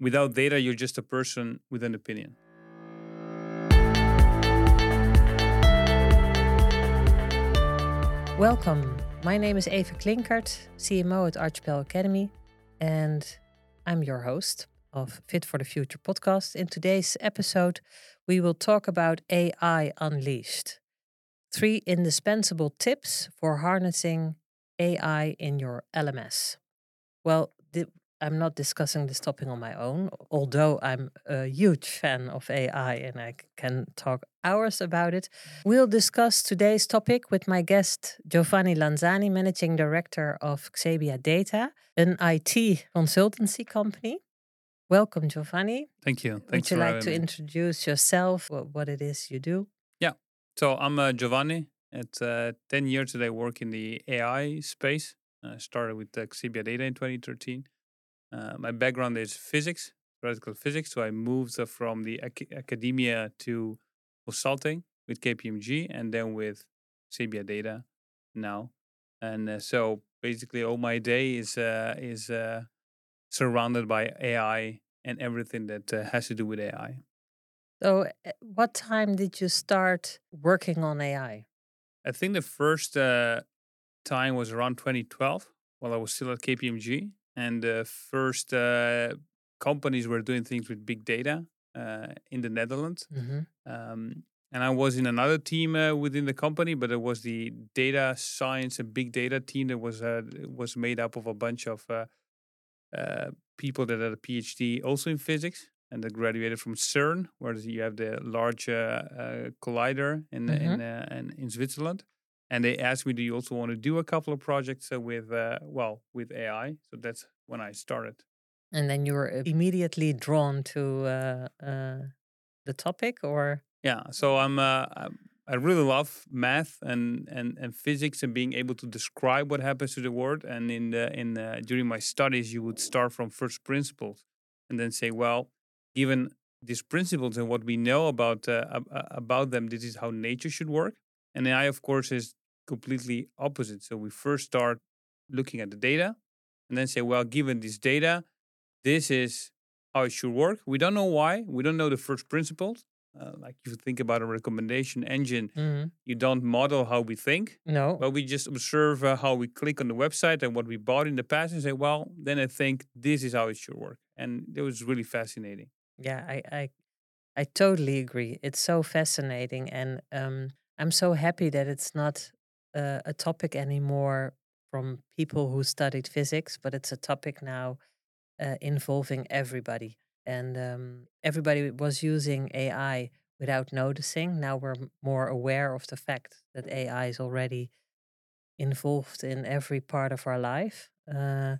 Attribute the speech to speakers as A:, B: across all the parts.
A: without data, you're just a person with an opinion.
B: Welcome. My name is Eva Klinkert, CMO at Archipel Academy, and I'm your host of Fit for the Future podcast. In today's episode, we will talk about AI Unleashed three indispensable tips for harnessing AI in your LMS. Well, I'm not discussing this topic on my own, although I'm a huge fan of AI and I can talk hours about it. We'll discuss today's topic with my guest, Giovanni Lanzani, Managing Director of Xebia Data, an IT consultancy company. Welcome, Giovanni.
A: Thank you.
B: Thanks Would you like to me. introduce yourself, what it is you do?
A: Yeah. So I'm uh, Giovanni. At uh, 10 years that I work in the AI space. I started with uh, Xebia Data in 2013. Uh, my background is physics, theoretical physics. So I moved uh, from the ac- academia to consulting with KPMG and then with Xebia Data now. And uh, so basically, all my day is uh, is uh, surrounded by AI and everything that uh, has to do with AI.
B: So, what time did you start working on AI?
A: I think the first time was around 2012 while I was still at KPMG and the first uh, companies were doing things with big data uh, in the Netherlands. Mm-hmm. Um, and I was in another team uh, within the company, but it was the data science and big data team that was uh, was made up of a bunch of uh, uh, people that had a PhD also in physics and that graduated from CERN, where you have the large collider in mm-hmm. in, in, in Switzerland and they asked me, "Do you also want to do a couple of projects uh, with uh, well with AI?" So that's when I started.
B: And then you were immediately drawn to uh, uh, the topic, or
A: yeah. So I'm, uh, I really love math and, and, and physics and being able to describe what happens to the world. And in the in the, during my studies, you would start from first principles and then say, well, given these principles and what we know about uh, about them, this is how nature should work. And AI, of course, is completely opposite. So we first start looking at the data and then say, well, given this data, this is how it should work. We don't know why. We don't know the first principles. Uh, like if you think about a recommendation engine, mm-hmm. you don't model how we think.
B: No.
A: But we just observe uh, how we click on the website and what we bought in the past and say, well, then I think this is how it should work. And it was really fascinating.
B: Yeah, I, I, I totally agree. It's so fascinating. And um, I'm so happy that it's not uh, a topic anymore from people who studied physics, but it's a topic now uh, involving everybody. And um, everybody was using AI without noticing. Now we're more aware of the fact that AI is already involved in every part of our life. Uh,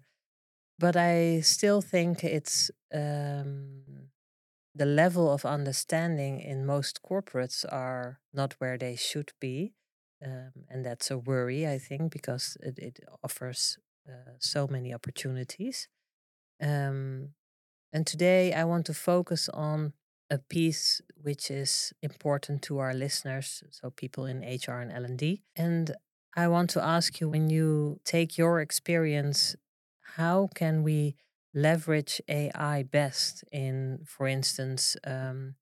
B: but I still think it's um, the level of understanding in most corporates are not where they should be. Um, and that's a worry, I think, because it, it offers uh, so many opportunities. Um, and today I want to focus on a piece which is important to our listeners, so people in HR and L&D. And I want to ask you when you take your experience, how can we leverage AI best in, for instance, um,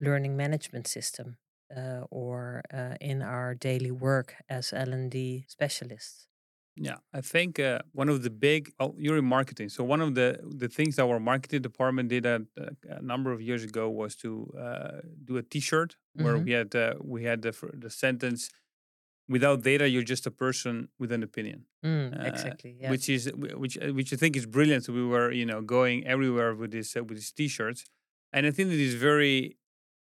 B: learning management system uh, or uh, in our daily work as L&D specialists?
A: Yeah, I think uh, one of the big oh, you're in marketing, so one of the the things that our marketing department did a, a number of years ago was to uh, do a T-shirt where mm-hmm. we had uh, we had the the sentence without data you're just a person with an opinion
B: mm, uh, exactly
A: yeah. which is which which i think is brilliant we were you know going everywhere with this uh, with these t-shirts and i think it is very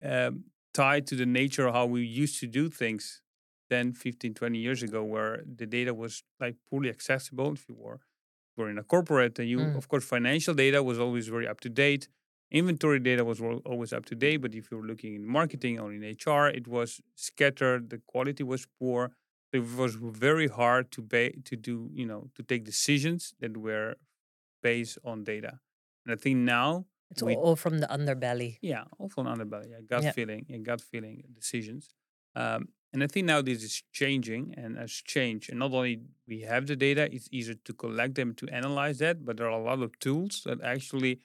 A: um, tied to the nature of how we used to do things 10 15 20 years ago where the data was like poorly accessible if you were were in a corporate and you mm. of course financial data was always very up to date inventory data was always up to date but if you were looking in marketing or in hr it was scattered the quality was poor it was very hard to ba- to do you know to take decisions that were based on data and i think now
B: it's we, all from the underbelly.
A: Yeah, all from the underbelly. Yeah, gut yeah. feeling, yeah, gut feeling decisions. Um, and I think now this is changing and has changed. And not only we have the data, it's easier to collect them to analyze that, but there are a lot of tools that actually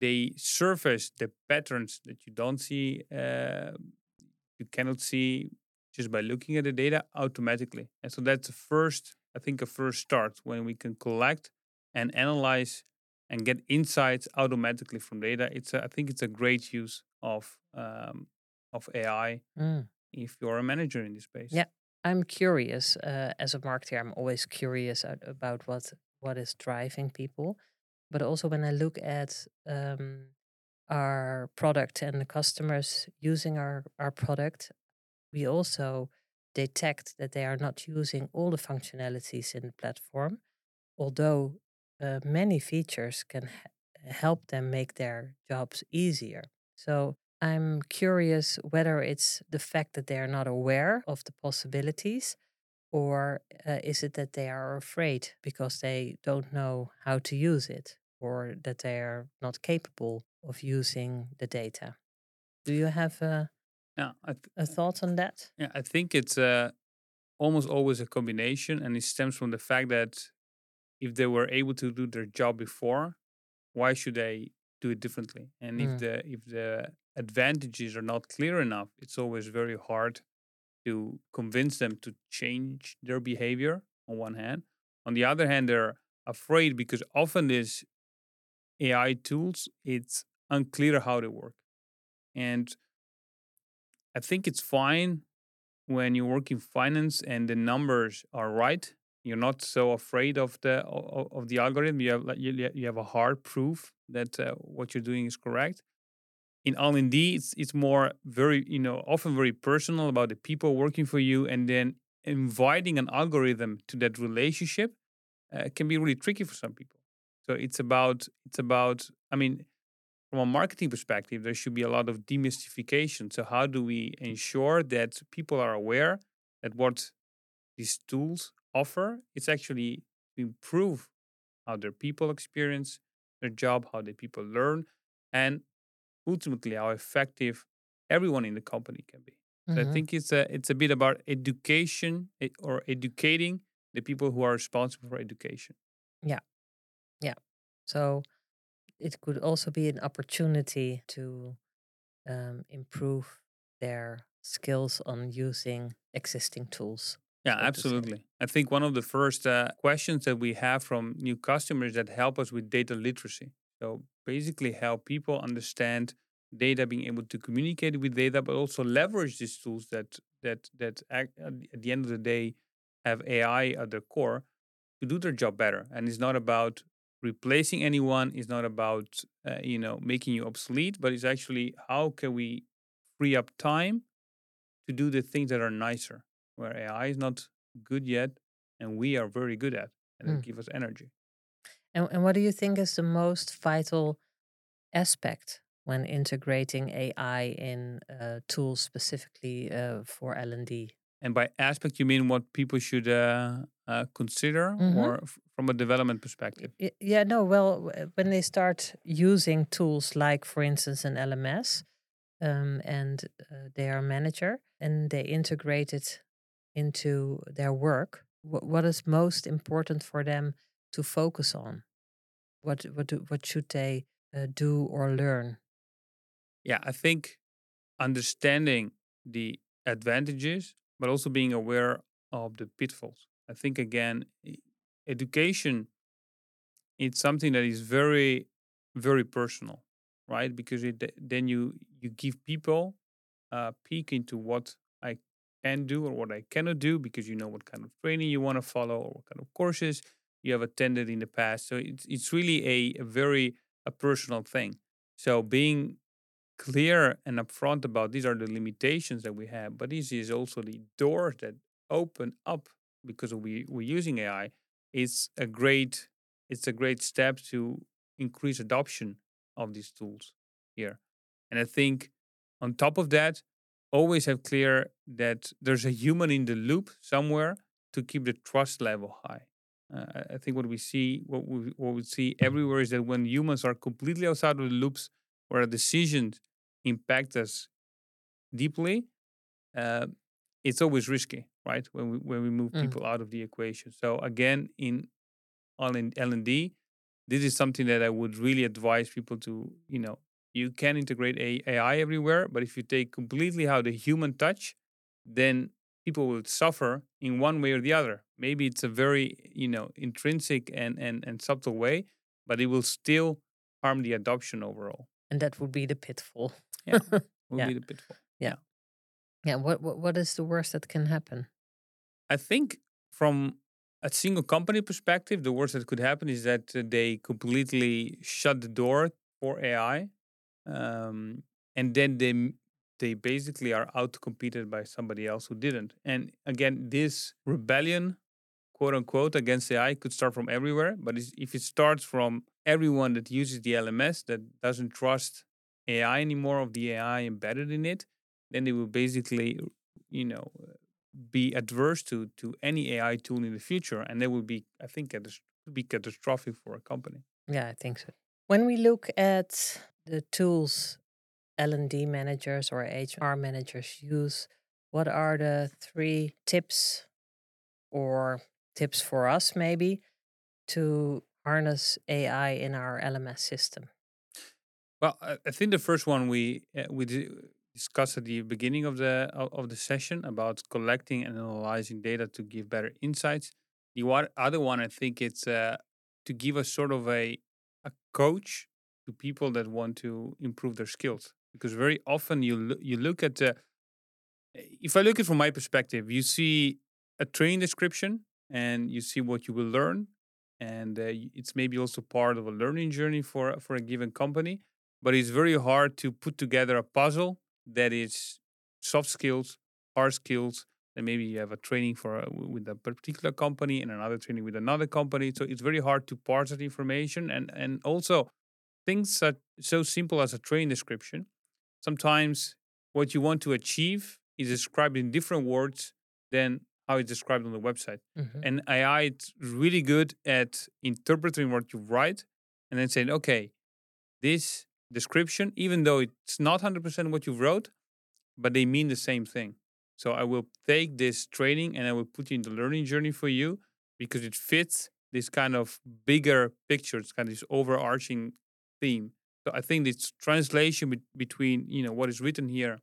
A: they surface the patterns that you don't see, uh, you cannot see just by looking at the data automatically. And so that's the first, I think, a first start when we can collect and analyze and get insights automatically from data. It's a, I think it's a great use of um, of AI
B: Mm.
A: if you're a manager in this space.
B: Yeah, I'm curious. Uh, as a marketer, I'm always curious about what what is driving people. But also when I look at um, our product and the customers using our our product, we also detect that they are not using all the functionalities in the platform, although uh, many features can help them make their jobs easier. So I'm curious whether it's the fact that they are not aware of the possibilities, or uh, is it that they are afraid because they don't know how to use it, or that they are not capable of using the data? Do you have a,
A: Yeah, th-
B: a thought on that?
A: yeah, I think it's uh, almost always a combination, and it stems from the fact that if they were able to do their job before, why should they do it differently? And if
B: Mm.
A: the if the advantages are not clear enough, it's always very hard to convince them to change their behavior. On one hand, on the other hand, they're afraid because often these AI tools it's unclear how they work, and I think it's fine when you work in finance and the numbers are right. You're not so afraid of the of, the algorithm. You have you, have a hard proof that uh, what you're doing is correct. In L and D, it's it's more very you know often very personal about the people working for you, and then inviting an algorithm to that relationship uh, can be really tricky for some people. So it's about it's about I mean from a marketing perspective, there should be a lot of demystification. So, how do we ensure that people are aware that what these tools offer it's actually to improve how their people experience their job, how the people learn, and ultimately how effective everyone in the company can be. So I
B: Mhm.
A: think it's a it's a bit about education eh, or educating the people who are responsible for education.
B: So it could also be an opportunity to um, improve their skills on using existing tools.
A: Yeah, absolutely. I think one of the first uh, questions that we have from new customers that help us with data literacy. So basically, help people understand data, being able to communicate with data, but also leverage these tools that that that act, at the- at the end of the day have AI at their core to do their job better. And it's not about replacing anyone. is not about uh, you know making you obsolete, but it's actually how can we free up time to do the things that are nicer, where AI is not good yet, and we are very good at, and
B: Mm.
A: us energy.
B: And, and what do you think is the most vital aspect when integrating AI in uh, tools specifically uh, for L and
A: by aspect, you mean what people should uh, uh, consider,
B: Mhm.
A: or f- from a development perspective?
B: Yeah, no, well, when they start using tools like, for instance, an LMS um, and uh, they are a manager and they integrate it into their work, wh- what is most important for them to focus on? What what do, what should they uh, do or learn?
A: Yeah, I think understanding the advantages, but also being aware of the pitfalls. I think again, education it's something that is very, very personal, right? Because it then you you give people a peek into what I can do or what I cannot do because you know what kind of training you want to follow or what kind of courses you have attended in the past. So it's it's really a, a very a personal thing. So being clear and upfront about these are the limitations that we have, but this is also the doors that open up because we we're using AI. It's a great it's a great step to increase adoption of these tools here. And I think on top of that, always have clear that there's a human in the loop somewhere to keep the trust level high. Uh, I- think what we see, what we, what we see everywhere is that when humans are completely outside of the loops, where decisions impact us deeply, uh, it's always risky, right? When we when we move
B: Mm.
A: people out of the equation. So again, in L and D, this is something that I would really advise people to, you know, you can integrate AI everywhere, but if you take completely out the human touch, then people will suffer in one way or the other. Maybe it's a very, you know, intrinsic and and, and subtle way, but it will still harm the adoption overall.
B: And that would be the pitfall.
A: Yeah, would
B: Yeah.
A: be the pitfall.
B: Yeah. yeah. What, what what is the worst that can happen?
A: I think from a single company perspective, the worst that could happen is that uh, they completely shut the door for AI, um, and then they they basically are out competed by somebody else who didn't. And again, this rebellion, quote unquote, against AI could start from everywhere. But if it starts from everyone that uses the LMS that doesn't trust AI anymore of the AI embedded in it, then they will basically, you know, be adverse to to any AI tool in the future, and that would be, I think, catas- could be catastrophic for a company.
B: Yeah, I think so. When we look at the tools L&D managers or HR managers use, what are the three tips or tips for us maybe to harness AI in our LMS system?
A: Well, I, think the first one we uh, we di- discussed at the beginning of the of the session about collecting and analyzing data to give better insights. The other one, I think, it's uh, to give a sort of a a coach to people that want to improve their skills. Because very often you loo- you look at the if I look at it from my perspective, you see a training description and you see what you will learn, and uh, it's maybe also part of a learning journey for for a given company. But it's very hard to put together a puzzle that is soft skills, hard skills, and maybe you have a training for a, with a particular company and another training with another company. So it's very hard to parse that information, and and also things that so simple as a training description. Sometimes what you want to achieve is described in different words than how it's described on the website.
B: Mhm.
A: And AI is really good at interpreting what you write and then saying, okay, this description, even though it's not 100% what you wrote, but they mean the same thing. So I will take this training and I will put you in the learning journey for you because it fits this kind of bigger picture, it's kind of this overarching theme. So I think this translation bet- between, you know, what is written here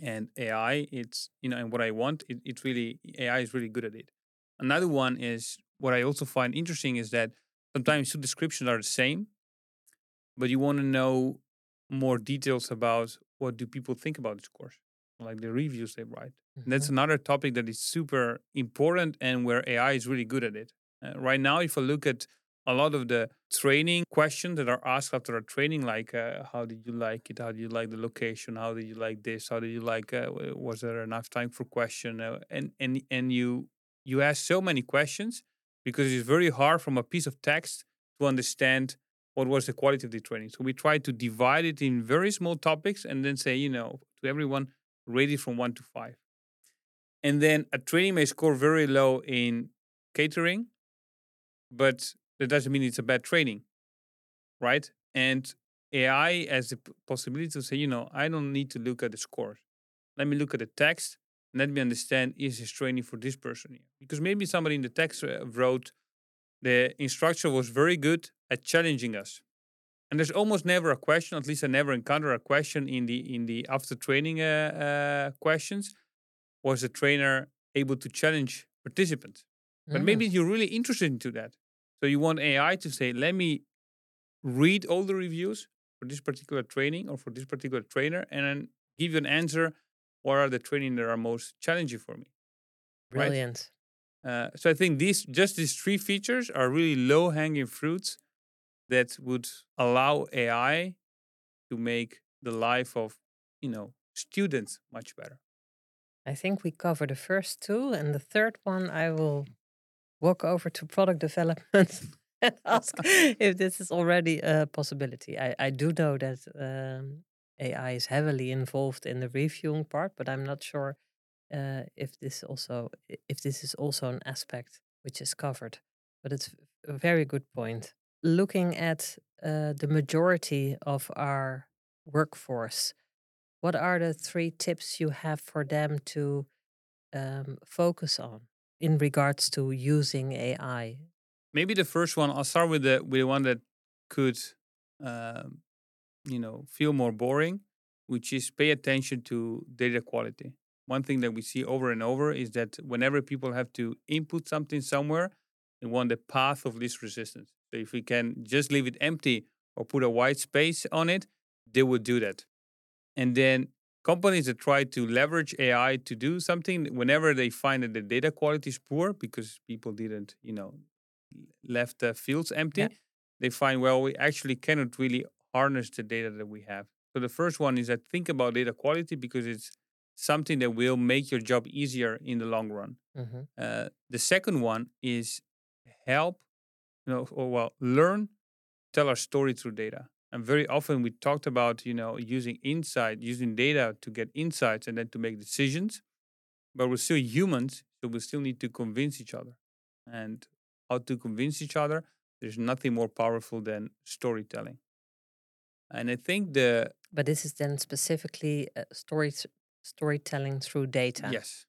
A: and AI, it's you know, and what I want, it, it's really AI is really good at it. Another one is what I also find interesting is that sometimes two descriptions are the same, but you want to know more details about what do people think about this course, like the reviews they write. And that's another topic that is super important and where AI is really good at it. Uh, right now, if I look at a lot of the training questions that are asked after a training, like uh, how did you like it? How did you like the location? How did you like this? How did you like? Uh, was there enough time for question? Uh, and and and you you ask so many questions because it's very hard from a piece of text to understand what was the quality of the training. So we try to divide it in very small topics and then say, you know, to everyone, rate it from one to five. And then a training may score very low in catering, but that doesn't mean it's a bad training, right? And AI has the possibility to say, you know, I don't need to look at the scores. Let me look at the text and let me understand is this training for this person here? Because maybe somebody in the text uh, wrote the instructor was very good at challenging us. And there's almost never a question, at least I never encounter a question in the in the after training uh, uh, questions. Was the trainer able to challenge participants? But
B: Mm.
A: maybe you're really interested into that. So you want AI to say, let me read all the reviews for this particular training or for this particular trainer and then give you an answer. What are the training that are most challenging for me? right?
B: Brilliant.
A: Uh, so I think these just these three features are really low hanging fruits that would allow AI to make the life of you know students much better.
B: I think we covered the first two, and the third one I will walk over to product development and ask if this is already a possibility. I, I do know that um, AI is heavily involved in the reviewing part, but I'm not sure uh, if this also if this is also an aspect which is covered. But it's a very good point. Looking at uh, the majority of our workforce, what are the three tips you have for them to um, focus on in regards to using AI?
A: maybe the first one. I'll start with the with the one that could, um, you know, feel more boring, which is pay attention to data quality. One thing that we see over and over is that whenever people have to input something somewhere, they want the path of least resistance. So if we can just leave it empty or put a white space on it, they would do that. And then companies that try to leverage AI to do something, whenever they find that the data quality is poor because people didn't, you know, left the fields empty, yeah. they find well we actually cannot really harness the data that we have. So the first one is that think about data quality because it's something that will make your job easier in the long run. Mm-hmm. Uh, the second one is help, you know, or well, learn, tell our story through data. And very often we talked about, you know, using insight, using data to get insights and then to make decisions. But we're still humans, so we still need to convince each other. And how to convince each other, there's nothing more powerful than storytelling. And I think the
B: but this is then specifically uh, story storytelling through data.
A: Yes.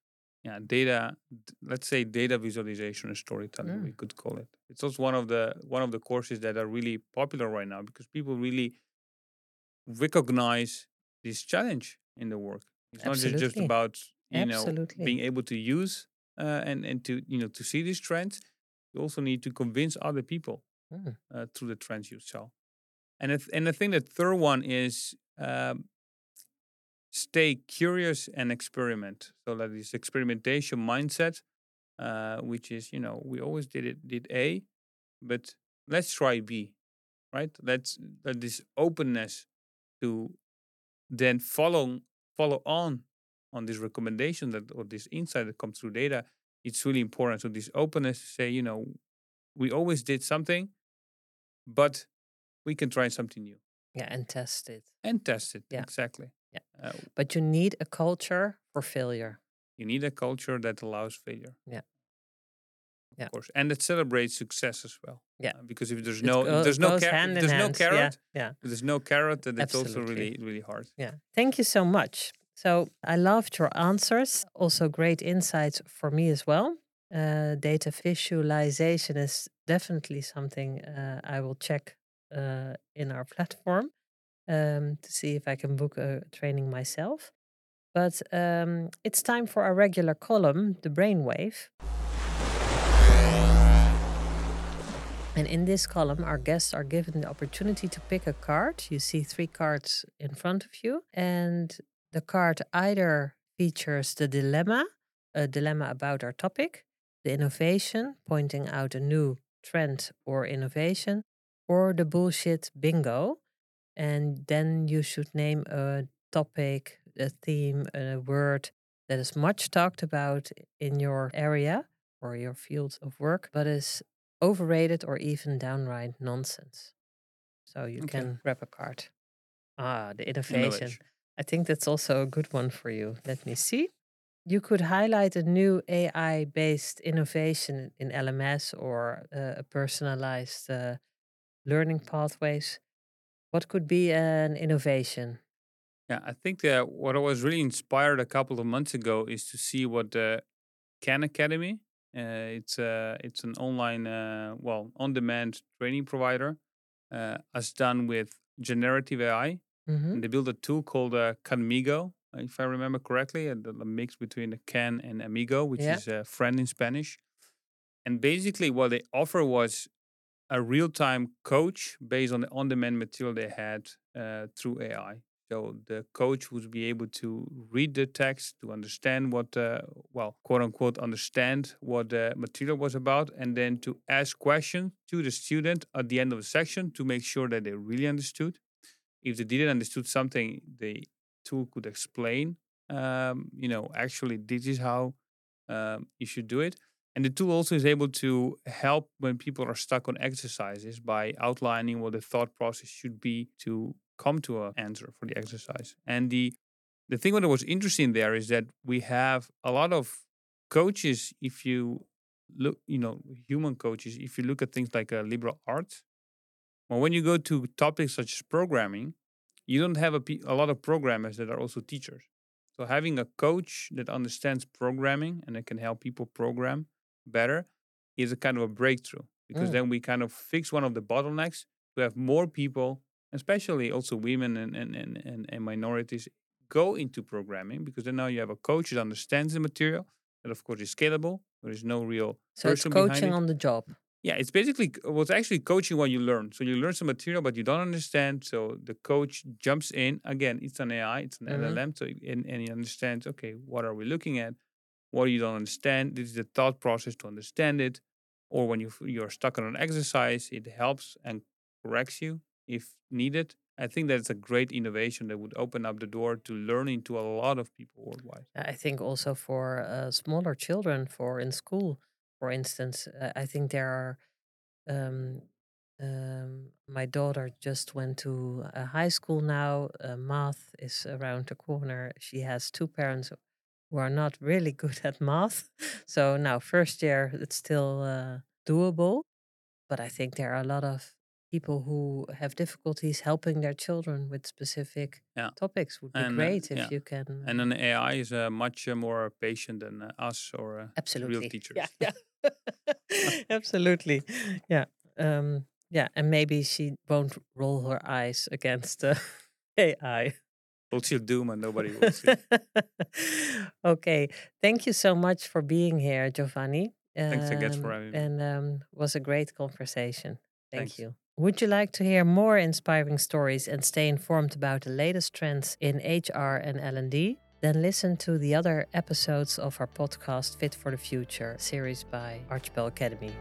A: Yeah, data. Let's say data visualization and storytelling. Mm. We could call it. It's also one of the one of the courses that are really popular right now because people really recognize this challenge in the work. It's Absolutely. not just about you Absolutely. know being able to use uh, and and to you know to see these trends. You also need to convince other people mm. uh, through the trends you saw. And th- and I think the third one is um, stay curious and experiment. So that this experimentation mindset, uh, which is you know we always did it did A, but let's try B, right? Let's that this openness to then follow follow on on this recommendation that or this insight that comes through data. It's really important. So this openness to say, you know, we always did something, but we can try something new.
B: Yeah, and test it.
A: And test it. Yeah. Exactly.
B: Uh, but you need a culture for failure.
A: You need a culture that allows failure.
B: Yeah.
A: Of yeah. course. And that celebrates success as well.
B: Yeah.
A: Uh, because if there's no go, there's no car- there's no carrot, yeah. yeah. there's no carrot, then it's also really really hard.
B: Yeah. Thank you so much. So I loved your answers. Also great insights for me as well. Uh, data visualization is definitely something uh, I will check uh, in our platform um, to see if I can book a training myself. But um, it's time for our regular column, the brainwave. And in this column, our guests are given the opportunity to pick a card. You see three cards in front of you, and the card either features the dilemma, a dilemma about our topic, the innovation, pointing out a new trend or innovation, or the bullshit bingo. And then you should name a topic, a theme, a word that is much talked about in your area or your field of work, but is overrated or even downright nonsense. So you okay. can grab a card. Ah, the innovation. innovation. I think that's also a good one for you. Let me see. You could highlight a new AI based innovation in LMS or uh, a personalized uh, learning pathways. What could be an innovation?
A: Yeah, I think that what I was really inspired a couple of months ago is to see what the Khan Academy. Uh, it's uh, it's an online, uh, well, on-demand training provider, uh, has done with generative AI. Mm-hmm. And they built a tool called uh, Khanmigo, if I remember correctly, a, a mix between the Khan and Amigo, which yeah. is a friend in Spanish. And basically, what they offer was a real-time coach based on the on-demand material they had uh, through AI. So the coach would be able to read the text to understand what, uh, well, quote unquote, understand what the material was about, and then to ask questions to the student at the end of the section to make sure that they really understood. If they didn't understood something, the tool could explain, um, you know, actually this is how um, you should do it. And the tool also is able to help when people are stuck on exercises by outlining what the thought process should be to come to an answer for the exercise. And the the thing that was interesting there is that we have a lot of coaches. If you look, you know, human coaches. If you look at things like uh, liberal arts, well, when you go to topics such as programming, you don't have a, a lot of programmers that are also teachers. So having a coach that understands programming and that can help people program better is a kind of a breakthrough because
B: Mm.
A: then we kind of fix one of the bottlenecks to have more people, especially also women and, and, and, and, and minorities, go into programming because then now you have a coach that understands the material that of course is scalable. There is no real
B: So it's
A: person behind
B: coaching
A: it.
B: on the job.
A: Yeah, it's basically well, it's actually coaching what you learn. So you learn some material, but you don't understand. So the coach jumps in again. It's an AI, it's an
B: Mhm.
A: LLM. So and, and he understands. Okay, what are we looking at? What you don't understand. This is the thought process to understand it. Or when you you're stuck on an exercise, it helps and corrects you if needed. I think that's a great innovation that would open up the door to learning to a lot of people worldwide.
B: I think also for uh, smaller children, for in school, for instance, uh, I think there are. Um, um, my daughter just went to a high school now. Uh, math is around the corner. She has two parents who are not really good at math. So now, first year, it's still uh, doable. But I think there are a lot of people who have difficulties helping their children with specific
A: Yeah.
B: topics. Would be
A: And, uh,
B: great if
A: yeah.
B: you can.
A: And
B: uh,
A: an AI is uh, much uh, more patient than uh, us or uh,
B: Absolutely.
A: real teachers.
B: Yeah, yeah. Absolutely. Yeah. Um, yeah. And maybe she won't roll her eyes against uh, AI.
A: Well, she'll doom and nobody will see.
B: okay. Thank you so much for being here, Giovanni.
A: Thanks again for
B: Um,
A: having me.
B: And um, was a great conversation. Thank
A: Thanks.
B: you. Would you like to hear more inspiring stories and stay informed about the latest trends in HR and L&D? Then listen to the other episodes of our podcast Fit for the Future series by Archipel Academy.